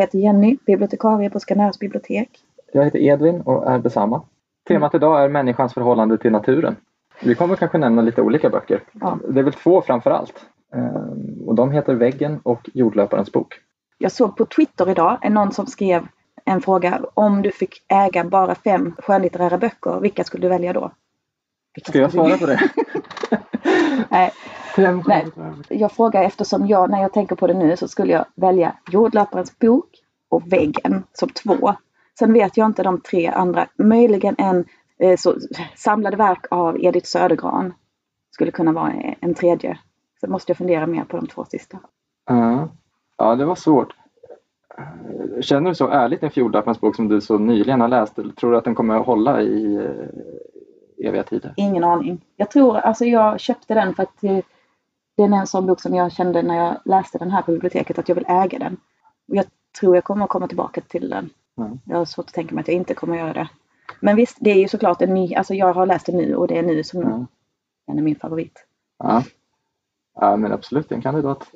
Heter Jenny, bibliotekarie på Skanärs bibliotek. Jag heter Edvin och är detsamma. Temat idag är människans förhållande till naturen. Vi kommer kanske nämna lite olika böcker. Ja. Det är väl två framför allt. Ehm, Och de heter Väggen och Jordlöparens bok. Jag såg på Twitter idag en någon som skrev en fråga. Om du fick äga bara fem skönlitterära böcker, vilka skulle du välja då? Vilka Ska jag svara på det? Nej, Nej. jag frågar eftersom jag, när jag tänker på det nu, så skulle jag välja Jordlöparens bok och Väggen som två. Sen vet jag inte de tre andra. Möjligen en eh, så, samlade verk av Edith Södergran. Skulle kunna vara en tredje. Så måste jag fundera mer på de två sista. Ja. ja, det var svårt. Känner du så ärligt inför Jordlöparens bok som du så nyligen har läst? Tror du att den kommer att hålla i eh, eviga tider? Ingen aning. Jag tror, alltså jag köpte den för att eh, den är en sån bok som jag kände när jag läste den här på biblioteket att jag vill äga den. Och jag tror jag kommer att komma tillbaka till den. Mm. Jag har svårt att tänka mig att jag inte kommer att göra det. Men visst, det är ju såklart en ny, alltså jag har läst den nu och det är nu som Ja. den är min favorit. Ja. ja, men absolut en kandidat.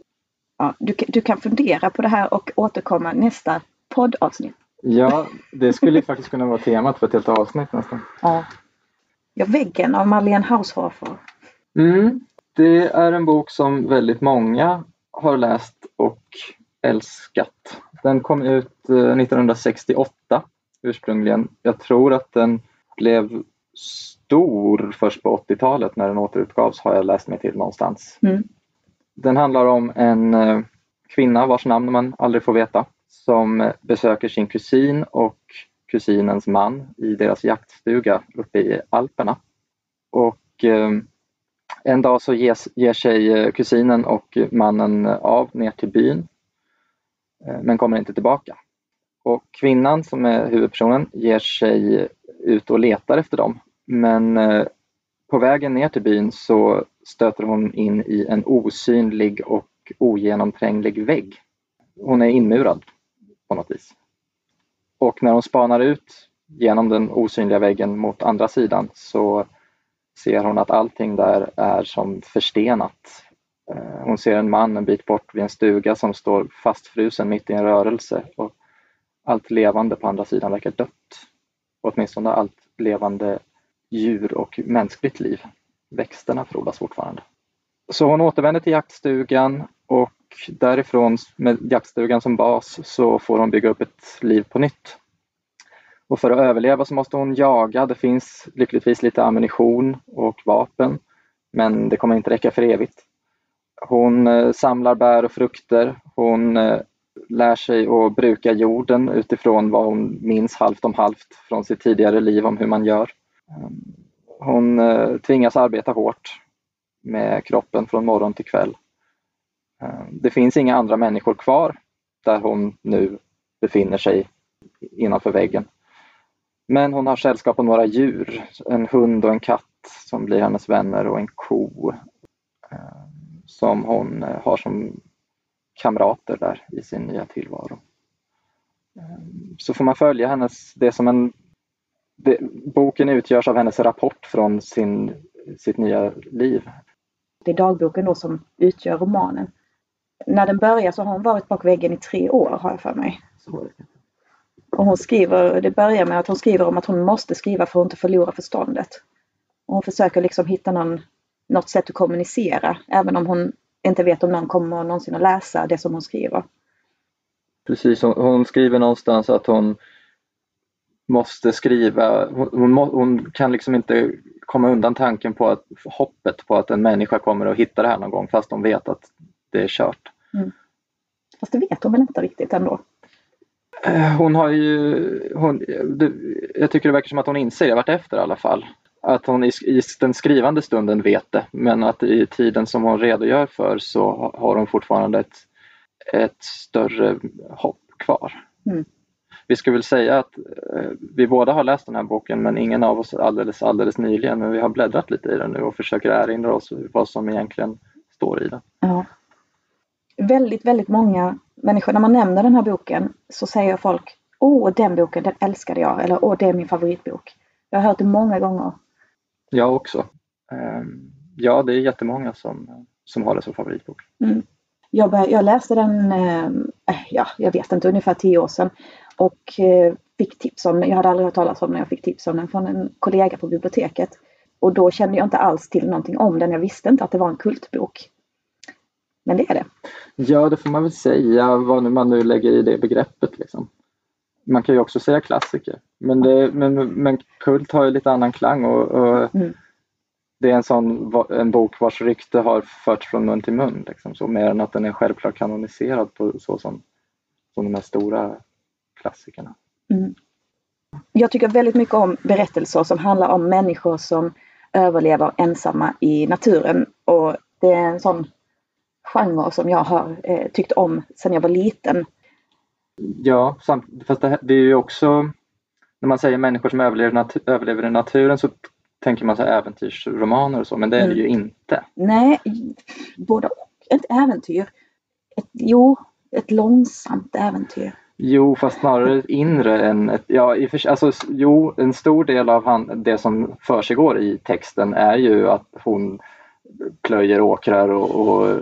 Ja, du, du kan fundera på det här och återkomma nästa poddavsnitt. Ja, det skulle ju faktiskt kunna vara temat för ett helt avsnitt nästan. Ja. Ja, Väggen av Marlene Haushofer. Mm. Det är en bok som väldigt många har läst och älskat. Den kom ut eh, 1968 ursprungligen. Jag tror att den blev stor först på 80-talet när den återutgavs har jag läst mig till någonstans. Mm. Den handlar om en eh, kvinna vars namn man aldrig får veta som eh, besöker sin kusin och kusinens man i deras jaktstuga uppe i Alperna. Och eh, en dag så ges, ger sig eh, kusinen och mannen eh, av ner till byn eh, men kommer inte tillbaka. Och kvinnan som är huvudpersonen ger sig ut och letar efter dem men på vägen ner till byn så stöter hon in i en osynlig och ogenomtränglig vägg. Hon är inmurad på något vis. Och när hon spanar ut genom den osynliga väggen mot andra sidan så ser hon att allting där är som förstenat. Eh, hon ser en man en bit bort vid en stuga som står fastfrusen mitt i en rörelse och allt levande på andra sidan verkar dött. Åtminstone allt levande djur och mänskligt liv. Växterna frodas fortfarande. Så hon återvänder till jaktstugan och därifrån med jaktstugan som bas så får hon bygga upp ett liv på nytt. Och för att överleva så måste hon jaga. Det finns lyckligtvis lite ammunition och vapen men det kommer inte räcka för evigt. Hon eh, samlar bär och frukter. Hon eh, lär sig att bruka jorden utifrån vad hon minns halvt om halvt från sitt tidigare liv om hur man gör. Ehm, hon eh, tvingas arbeta hårt med kroppen från morgon till kväll. Ehm, det finns inga andra människor kvar där hon nu befinner sig innanför väggen. Men hon har sällskap av några djur, en hund och en katt som blir hennes vänner och en ko eh, som hon eh, har som kamrater där i sin nya tillvaro. Eh, Så får man följa hennes, det som en det, boken utgörs av hennes rapport från sin, sitt nya liv. Det är dagboken då som utgör romanen. När den börjar så har hon varit bak väggen i tre år har jag för mig. Och hon skriver, det börjar med att hon skriver om att hon måste skriva för att inte förlora förståndet. Och hon försöker liksom hitta någon, något sätt att kommunicera även om hon inte vet om någon kommer någonsin att läsa det som hon skriver. Precis, hon, hon skriver någonstans att hon måste skriva, hon, hon, hon kan liksom inte komma undan tanken på att hoppet på att en människa kommer att hitta det här någon gång fast hon vet att det är kört. Fast det vet hon väl inte riktigt ändå. Eh, Hon har ju, hon, jag tycker det verkar som att hon inser det vart efter i alla fall. Att hon i, i den skrivande stunden vet det men att i tiden som hon redogör för så ha- har hon fortfarande ett, ett större hopp kvar. Mm. Vi ska väl säga att eh, vi båda har läst den här boken men ingen av oss alldeles, alldeles nyligen men vi har bläddrat lite i den nu och försöker erinra oss vad som egentligen står i den. Ja. Väldigt, väldigt många människor, när man nämner den här boken så säger folk Åh, den boken, den älskade jag. Eller Åh, det är min favoritbok. Jag har hört det många gånger. Jag också. Ehm, Ja, det är jättemånga som, som har det som favoritbok. Jag, bör, jag läste den eh, äh, ja, jag vet inte, ungefär tio år sedan. Och eh, fick tips om den. Jag hade aldrig hört talas om den. Jag fick tips om den från en kollega på biblioteket. Och då kände jag inte alls till någonting om den. Jag visste inte att det var en kultbok. Men det är det. Ja, det får man väl säga, vad nu man nu lägger i det begreppet. Liksom. Man kan ju också säga klassiker. Men, det, men, men kult har ju lite annan klang och, och mm. det är en sån en bok vars rykte har förts från mun till mun. Liksom, så mer än att den är självklart kanoniserad på så som, som de här stora klassikerna. Mm. Jag tycker väldigt mycket om berättelser som handlar om människor som överlever ensamma i naturen och det är en sån genre som jag har eh, tyckt om sedan jag var liten. Ja, samt, fast det, det, är ju också när man säger människor som överlever, nat överlever i naturen så tänker man så äventyrsromaner och så, men det är mm. det ju inte. Nej, både och. Ett äventyr. Ett, jo, ett långsamt äventyr. Jo, fast snarare inre än ett... Ja, i för, alltså, jo, en stor del av han, det som försiggår i texten är ju att hon plöjer åkrar och, och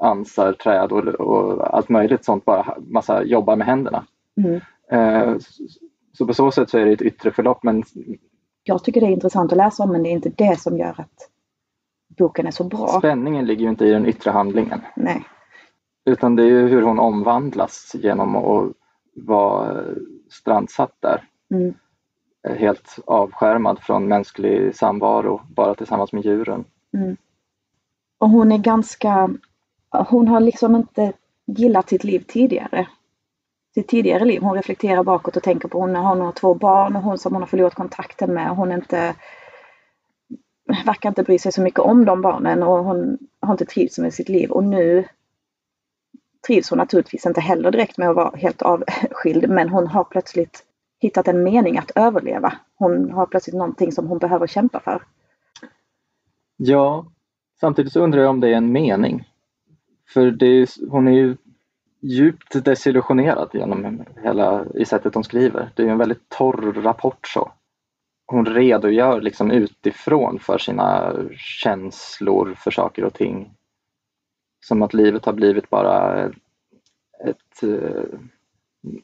ansar träd och, och, allt möjligt sånt, bara massa jobbar med händerna. Mm. Eh, så på så sätt så är det ett yttre förlopp men jag tycker det är intressant att läsa om men det är inte det som gör att boken är så bra. Spänningen ligger ju inte i den yttre handlingen. Nej. Utan det är ju hur hon omvandlas genom att vara strandsatt där. Mm. Helt avskärmad från mänsklig samvaro, bara tillsammans med djuren. Mm. Och hon är ganska, hon har liksom inte gillat sitt liv tidigare. Sitt tidigare liv. Hon reflekterar bakåt och tänker på hon har, några två barn och hon som hon har förlorat kontakten med. Hon inte verkar inte bry sig så mycket om de barnen och hon har inte trivts med sitt liv och nu trivs hon naturligtvis inte heller direkt med att vara helt avskild men hon har plötsligt hittat en mening att överleva. Hon har plötsligt någonting som hon behöver kämpa för. Ja, samtidigt så undrar jag om det är en mening. För det är, hon är ju djupt desillusionerad genom hela, i sättet hon skriver. Det är en väldigt torr rapport så. Hon redogör liksom utifrån för sina känslor för saker och ting som att livet har blivit bara ett, ett eh,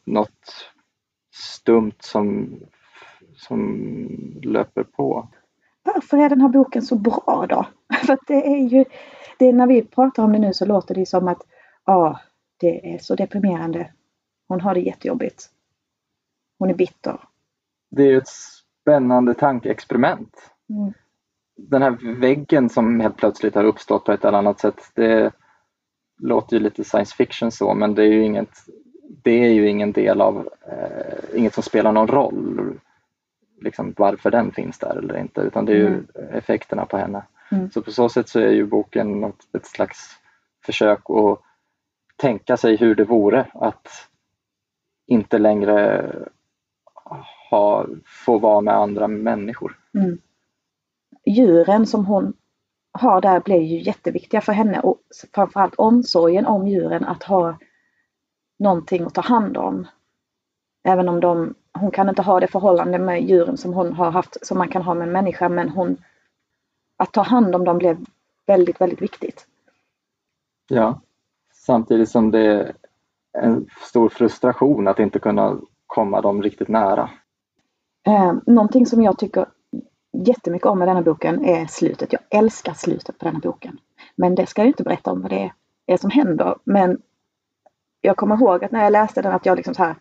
något stumt som, som löper på. Varför är den här boken så bra då? För det är ju, det är när vi pratar om det nu så låter det som att ja, det är så deprimerande. Hon har det jättejobbigt. Hon är bitter. Det är ett spännande tankeexperiment. Mm. Den här väggen som helt plötsligt har uppstått på ett eller annat sätt, det, låter ju lite science fiction så men det är ju inget, det är ju ingen del av, eh, inget som spelar någon roll liksom varför den finns där eller inte utan det är ju mm. effekterna på henne. Mm. Så på så sätt så är ju boken något, ett slags försök att tänka sig hur det vore att inte längre ha, få vara med andra människor. Mm. Djuren som hon har där blir ju jätteviktiga för henne och framförallt omsorgen om djuren att ha någonting att ta hand om. Även om de, hon kan inte ha det förhållande med djuren som hon har haft som man kan ha med en människa men hon att ta hand om dem blev väldigt, väldigt viktigt. Ja, samtidigt som det är en stor frustration att inte kunna komma dem riktigt nära. Eh, någonting som jag tycker jättemycket om med denna boken är slutet. Jag älskar slutet på denna boken. Men det ska jag inte berätta om vad det är som händer. Men jag kommer ihåg att när jag läste den att jag liksom så här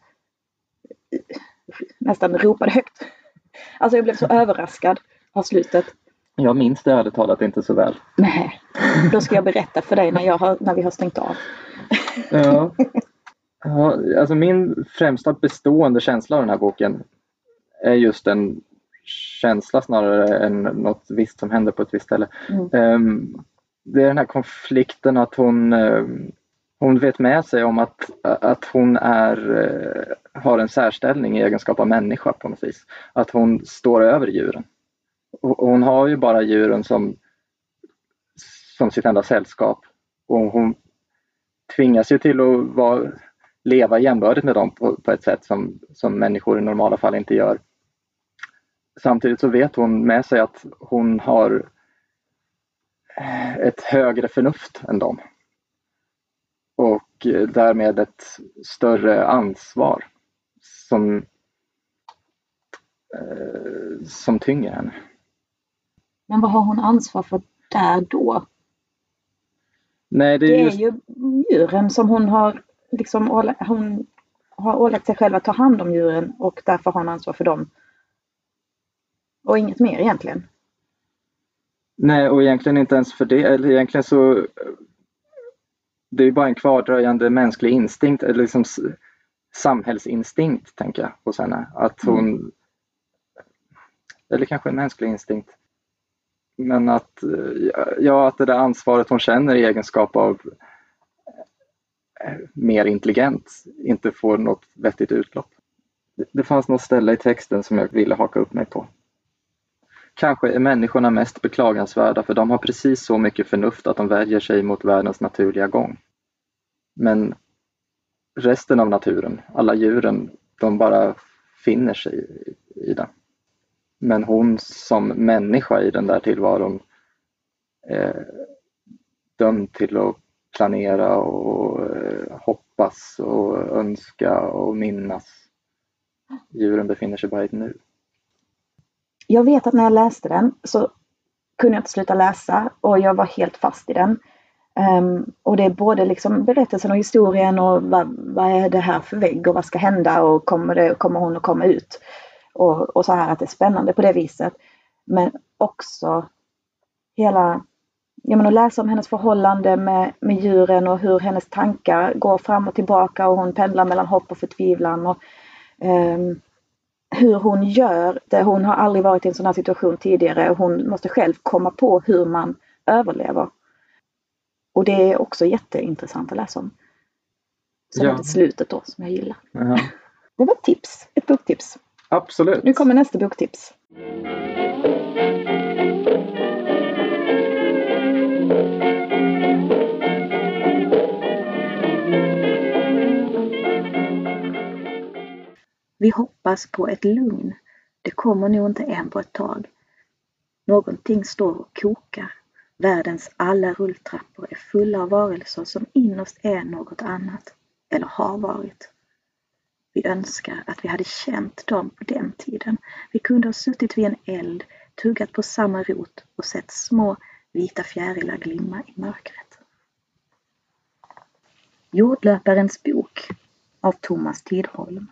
nästan ropade högt. Alltså jag blev så överraskad av slutet. Jag minns det ärligt talat inte så väl. Nej, då ska jag berätta för dig när, jag har, när vi har stängt av. Ja. ja, alltså min främsta bestående känsla av den här boken är just den känsla snarare än något visst som händer på ett visst ställe. Mm. Um, det är den här konflikten att hon, um, hon vet med sig om att, att hon är, eh, har en särställning i egenskap av människa på något vis. Att hon står över djuren. Och, hon har ju bara djuren som, som sitt enda sällskap. Och hon tvingas ju till att vara, leva jämbördigt med dem på, på ett sätt som, som människor i normala fall inte gör samtidigt så vet hon med sig att hon har eh, ett högre förnuft än dem. Och därmed ett större ansvar som, eh, som tynger henne. Men vad har hon ansvar för där då? Nej, det är, Det är just, ju djuren som hon har liksom åla- hon har ålagt sig själv att ta hand om djuren och därför har hon ansvar för dem. Och inget mer egentligen. nej, och egentligen inte ens för det. Eller egentligen så eh, det är bara en kvardröjande mänsklig instinkt, eller liksom samhällsinstinkt, tänker jag, hos henne. Att hon, eller kanske en mänsklig instinkt, men att, eh, ja, att det där ansvaret hon känner i egenskap av eh, mer intelligent inte får något vettigt utlopp. Det fanns något ställe i texten som jag ville haka upp mig på. Kanske är människorna mest beklagansvärda för de har precis så mycket förnuft att de värjer sig mot världens naturliga gång. Men resten av naturen, alla djuren, de bara finner sig i, den. Men hon som människa i den där tillvaron är dömd till att planera och eh, hoppas och önska och minnas. Djuren befinner sig bara i ett nu. Jag vet att när jag läste den så kunde jag inte sluta läsa och jag var helt fast i den. Um, och det är både liksom berättelsen och historien och vad, vad är det här för vägg och vad ska hända och kommer, det, kommer hon att komma ut? Och, och så här att det är spännande på det viset. Men också hela, jag menar, att läsa om hennes förhållande med, med djuren och hur hennes tankar går fram och tillbaka och hon pendlar mellan hopp och förtvivlan. Och, um, hur hon gör det. Hon har aldrig varit i en sån här situation tidigare. Hon måste själv komma på hur man överlever. Och det är också jätteintressant att läsa om. Sen Ja. är det slutet då som jag gillar. Ja, Det var ett tips, ett boktips. absolut. Nu kommer nästa boktips. Vi hoppas på ett lugn. Det kommer nog inte än på ett tag. Någonting står och kokar. Världens alla rulltrappor är fulla av varelser som innerst är något annat, eller har varit. Vi önskar att vi hade känt dem på den tiden. Vi kunde ha suttit vid en eld, tuggat på samma rot och sett små vita fjärilar glimma i mörkret. Jordlöparens bok av Thomas Tidholm.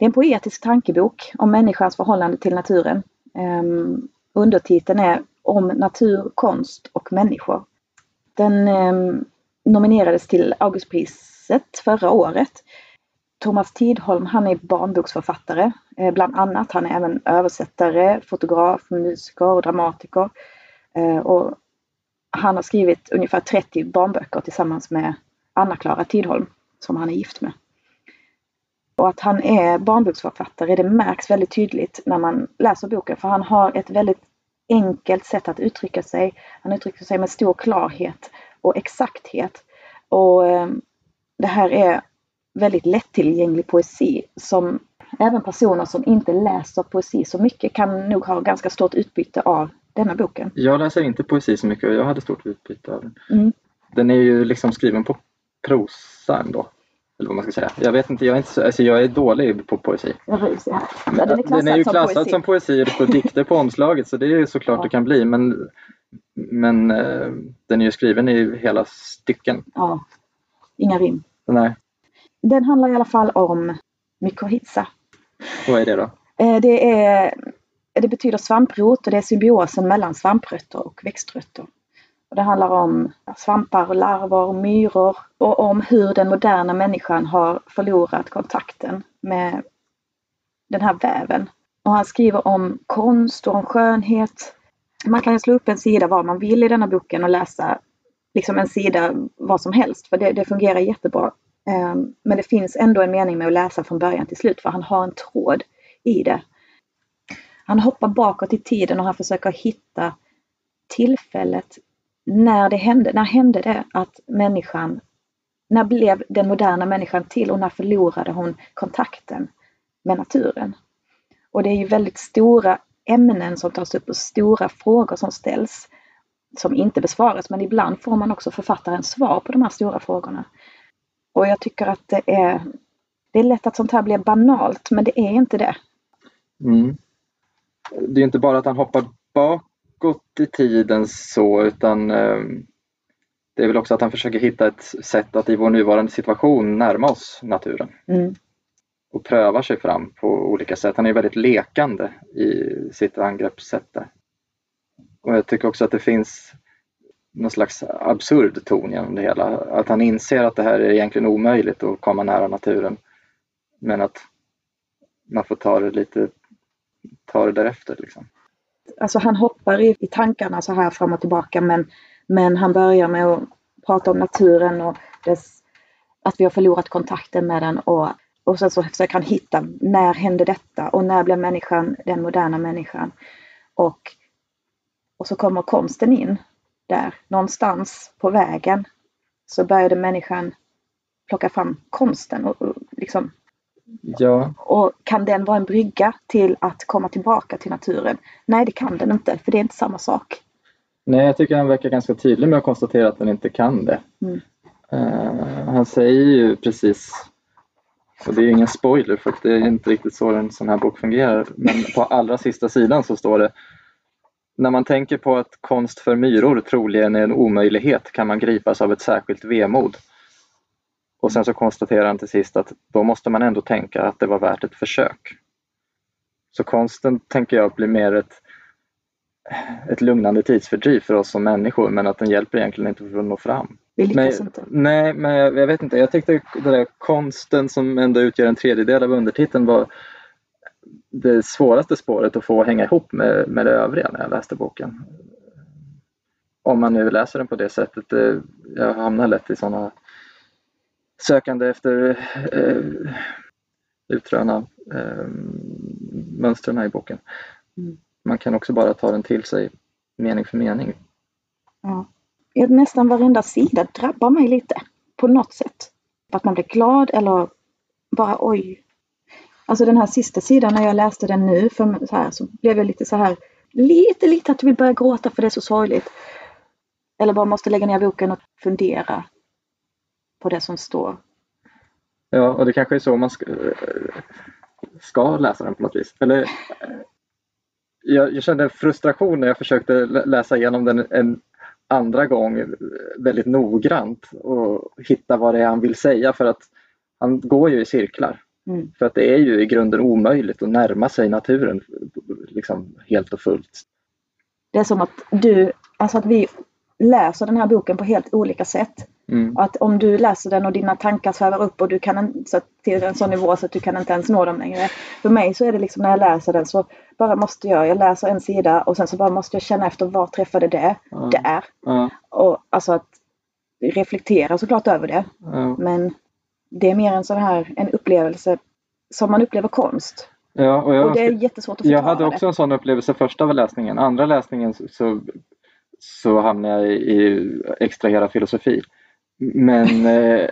Det är en poetisk tankebok om människans förhållande till naturen. Um, undertiteln är Om natur, konst och människor. Den um, nominerades till Augustpriset förra året. Thomas Tidholm han är barnboksförfattare, eh, bland annat. Han är även översättare, fotograf, musiker och dramatiker. Eh, och han har skrivit ungefär 30 barnböcker tillsammans med Anna-Klara Tidholm som han är gift med. Och att han är barnboksförfattare det märks väldigt tydligt när man läser boken för han har ett väldigt enkelt sätt att uttrycka sig. Han uttrycker sig med stor klarhet och exakthet. Och eh, det här är väldigt lättillgänglig poesi som även personer som inte läser poesi så mycket kan nog ha ganska stort utbyte av denna boken. Jag läser inte poesi så mycket och jag hade stort utbyte av den. Mm. Den är ju liksom skriven på prosa ändå. Eller vad man ska säga. Jag vet inte, jag är, inte så, alltså jag är dålig på poesi. Jag här. Ja, den är klassad, den är ju som, klassad poesi. som poesi och det står dikter på omslaget så det är ju såklart Ja. det kan bli men, men eh, den är ju skriven i hela stycken. Ja, inga rim. Nej, Den handlar i alla fall om mykorrhiza. vad är det då? Eh, Det, är, det betyder svamprot och det är symbiosen mellan svamprötter och växtrötter. Och det handlar om svampar, larver, myror och om hur den moderna människan har förlorat kontakten med den här väven. Och han skriver om konst och om skönhet. Man kan ju slå upp en sida var man vill i denna boken och läsa liksom en sida vad som helst för det, det fungerar jättebra. Ehm, men det finns ändå en mening med att läsa från början till slut för han har en tråd i det. Han hoppar bakåt i tiden och han försöker hitta tillfället när det hände. När hände det att människan, när blev den moderna människan till och när förlorade hon kontakten med naturen? Och det är ju väldigt stora ämnen som tas upp och stora frågor som ställs som inte besvaras men ibland får man också författarens svar på de här stora frågorna. Och jag tycker att det är, det är lätt att sånt här blir banalt, men det är inte det. Mm. Det är inte bara att han hoppar bak bakåt i tiden så utan eh, det är väl också att han försöker hitta ett sätt att i vår nuvarande situation närma oss naturen. Mm. Och prövar sig fram på olika sätt. Han är väldigt lekande i sitt angreppssätt där. Och jag tycker också att det finns någon slags absurd ton genom det hela. Att han inser att det här är egentligen omöjligt att komma nära naturen. Men att man får ta det lite, ta det därefter. Liksom. Alltså han hoppar i, i tankarna så här fram och tillbaka men, men han börjar med att prata om naturen och dess, att vi har förlorat kontakten med den och, och sen så försöker han hitta när hände detta och när blev människan den moderna människan. Och, och så kommer konsten in där någonstans på vägen så började människan plocka fram konsten och, och liksom Ja, och kan den vara en brygga till att komma tillbaka till naturen? Nej, det kan den inte, för det är inte samma sak. nej jag tycker han verkar ganska tydlig med att konstatera att den inte kan det. Mm. Eh, han säger ju precis, och det är ingen spoiler för att det är inte riktigt så en sån här bok fungerar, men på allra sista sidan så står det när man tänker på att konst för myror troligen är en omöjlighet kan man gripas av ett särskilt vemod. Och sen så konstaterar han till sist att då måste man ändå tänka att det var värt ett försök. Så konsten tänker jag blir mer ett, ett lugnande tidsfördriv för oss som människor men att den hjälper egentligen inte för att nå fram. Vi Men, inte. nej, men jag, jag vet inte. Jag tyckte det där konsten som ändå utgör en tredjedel av undertiteln var det svåraste spåret att få hänga ihop med, med det övriga när jag läste boken. Om man nu läser den på det sättet. Jag hamnar lätt i sådana sökande efter eh, utröna eh, mönstren i boken. Mm. Man kan också bara ta den till sig mening för mening. Ja. Nästan varenda sida drabbar mig lite på något sätt. Att man blir glad eller bara oj. Alltså den här sista sidan när jag läste den nu för så, här, så blev jag lite så här lite, lite att jag vill börja gråta för det är så sorgligt. Eller bara måste lägga ner boken och fundera på det som står. Ja, och det kanske är så man ska, ska läsa den på något vis. Eller, jag, jag kände en frustration när jag försökte lä- läsa igenom den en andra gång väldigt noggrant och hitta vad det är han vill säga för att han går ju i cirklar. Mm. För att det är ju i grunden omöjligt att närma sig naturen liksom helt och fullt. Det är som att du, alltså att vi läser den här boken på helt olika sätt. Mm. Att om du läser den och dina tankar svävar upp och du kan en- så till en sån nivå så att du kan inte ens nå dem längre. För mig så är det liksom när jag läser den så bara måste jag, jag läser en sida och sen så bara måste jag känna efter vad träffade det Ja. där. Ja, Och alltså att reflektera såklart över det. ja. Men det är mer en sån här, en upplevelse som man upplever konst. ja, och jag, Och det är jättesvårt att förklara jag hade också en sån upplevelse första läsningen. Andra läsningen så, så, så hamnade jag i, i extrahera filosofi. Men eh,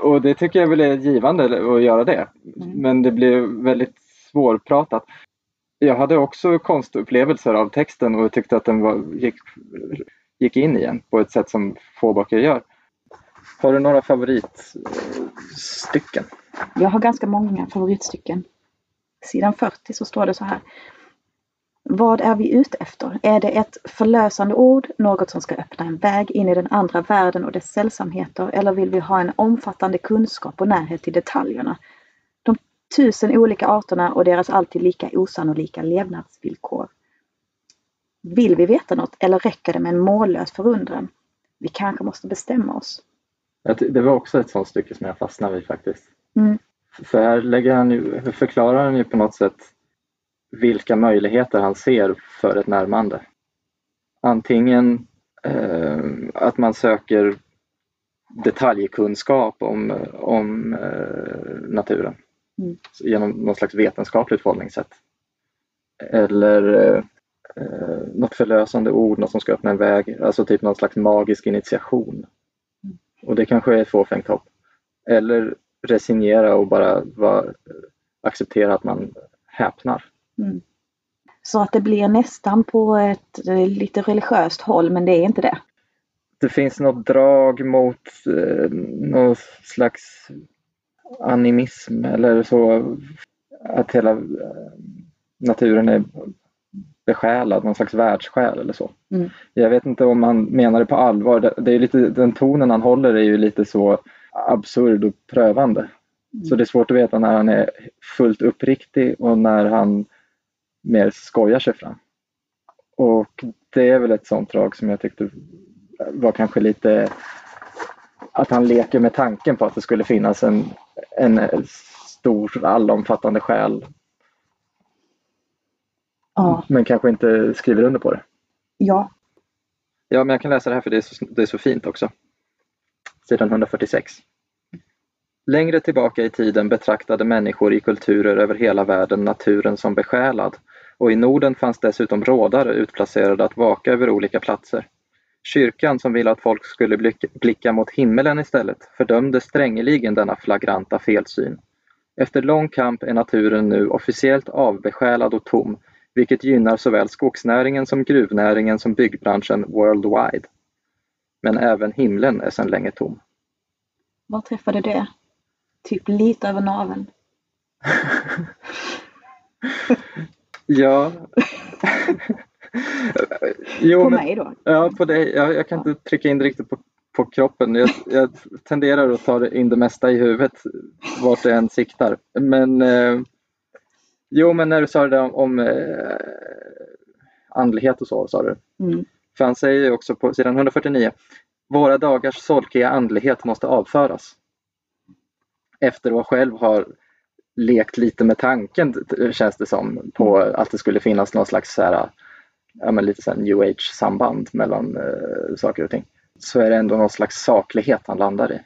och det tycker jag väl är givande att göra det. Mm. Men det blev väldigt svårpratat. Jag hade också konstupplevelser av texten och tyckte att den var, gick, gick in igen på ett sätt som få böcker gör. Har du några favoritstycken? Jag har ganska många favoritstycken. Sidan 40 så står det så här. Vad är vi ute efter? Är det ett förlösande ord, något som ska öppna en väg in i den andra världen och dess sällsamheter, eller vill vi ha en omfattande kunskap och närhet till detaljerna? De tusen olika arterna och deras alltid lika osannolika levnadsvillkor. Vill vi veta något eller räcker det med en mållös förundran? Vi kanske måste bestämma oss. Det var också ett sånt stycke som jag fastnade vid faktiskt. Mm. För här lägger han ju, förklarar han ju på något sätt vilka möjligheter han ser för ett närmande. Antingen eh, att man söker detaljkunskap om, om eh, naturen Mm. genom något slags vetenskapligt förhållningssätt. Eller eh, något förlösande ord, något som ska öppna en väg, alltså typ någon slags magisk initiation. Och det kanske är ett fåfängt hopp. Eller resignera och bara vara, acceptera att man häpnar. Mm. Så att det blir nästan på ett eh, lite religiöst håll, men det är inte det. det finns något drag mot eh, någon slags animism eller så. Att hela eh, naturen är besjälad, någon slags världssjäl eller så. Mm. Jag vet inte om han menar det på allvar. Det, det är lite, den tonen han håller är ju lite så absurd och prövande. Mm. Så det är svårt att veta när han är fullt uppriktig och när han mer skojar sig fram. Och det är väl ett sånt drag som jag tyckte var kanske lite att han leker med tanken på att det skulle finnas en, en stor allomfattande själ Ja, men kanske inte skriver under på det. ja, Ja, men jag kan läsa det här för det är så, det är så fint också. Sidan 146. Längre tillbaka i tiden betraktade människor i kulturer över hela världen naturen som besjälad och i Norden fanns dessutom rådare utplacerade att vaka över olika platser. Kyrkan, som ville att folk skulle blicka, mot himmelen istället, fördömde strängeligen denna flagranta felsyn. Efter lång kamp är naturen nu officiellt avbesjälad och tom, vilket gynnar såväl skogsnäringen som gruvnäringen som byggbranschen worldwide. Men även himlen är sedan länge tom. var träffade det? Typ lite över naveln. Ja. jo, På men, mig då. ja, på dig. Jag, jag kan inte trycka in riktigt på, på kroppen. Jag, jag tenderar att ta in det mesta i huvudet vart det än siktar. Men eh, jo, men när du sa det där om, om eh, andlighet och så, sa du. Mm. För han säger ju också på sidan 149 Våra dagars solkiga andlighet måste avföras. Efter att själv har lekt lite med tanken känns det som på att det skulle finnas någon slags så här, ja, men lite så new age samband mellan eh, saker och ting. Så är det ändå någon slags saklighet han landar i.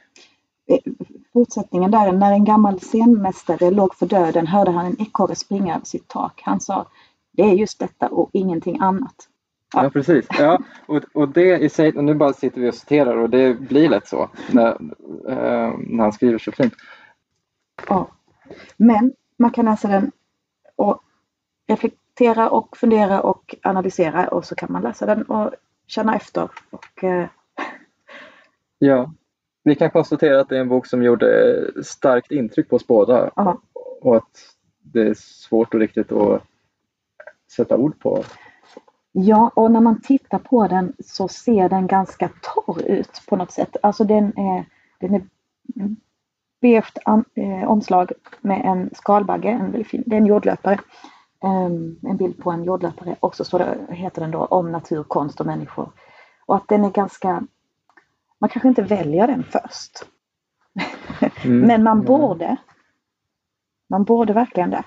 Fortsättningen där, när en gammal scenmästare låg för döden hörde han en ekorre springa över sitt tak. Han sa, det är just detta och ingenting annat. Ja. Ja, precis. Ja, och, och det i sig, och nu bara sitter vi och citerar och det blir lätt så när, eh, när han skriver så fint. Ja. Men man kan läsa den och reflektera och fundera och analysera och så kan man läsa den och känna efter. Och, eh, Ja, vi kan konstatera att det är en bok som gjorde starkt intryck på oss båda ja, och att det är svårt att riktigt att sätta ord på. ja, och när man tittar på den så ser den ganska torr ut på något sätt. Alltså den är, den är an- eh, omslag med en skalbagge, en väldigt fin, det är en jordlöpare. Ehm, en bild på en jordlöpare och så står det, heter den då om natur, konst och människor. Och att den är ganska, man kanske inte väljer den först. Mm. Men man borde. Man borde verkligen det.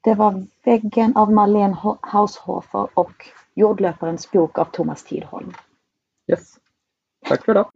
Det var Väggen av Marlene Ho- Haushofer och Jordlöparens bok av Thomas Tidholm. Yes. Tack för idag.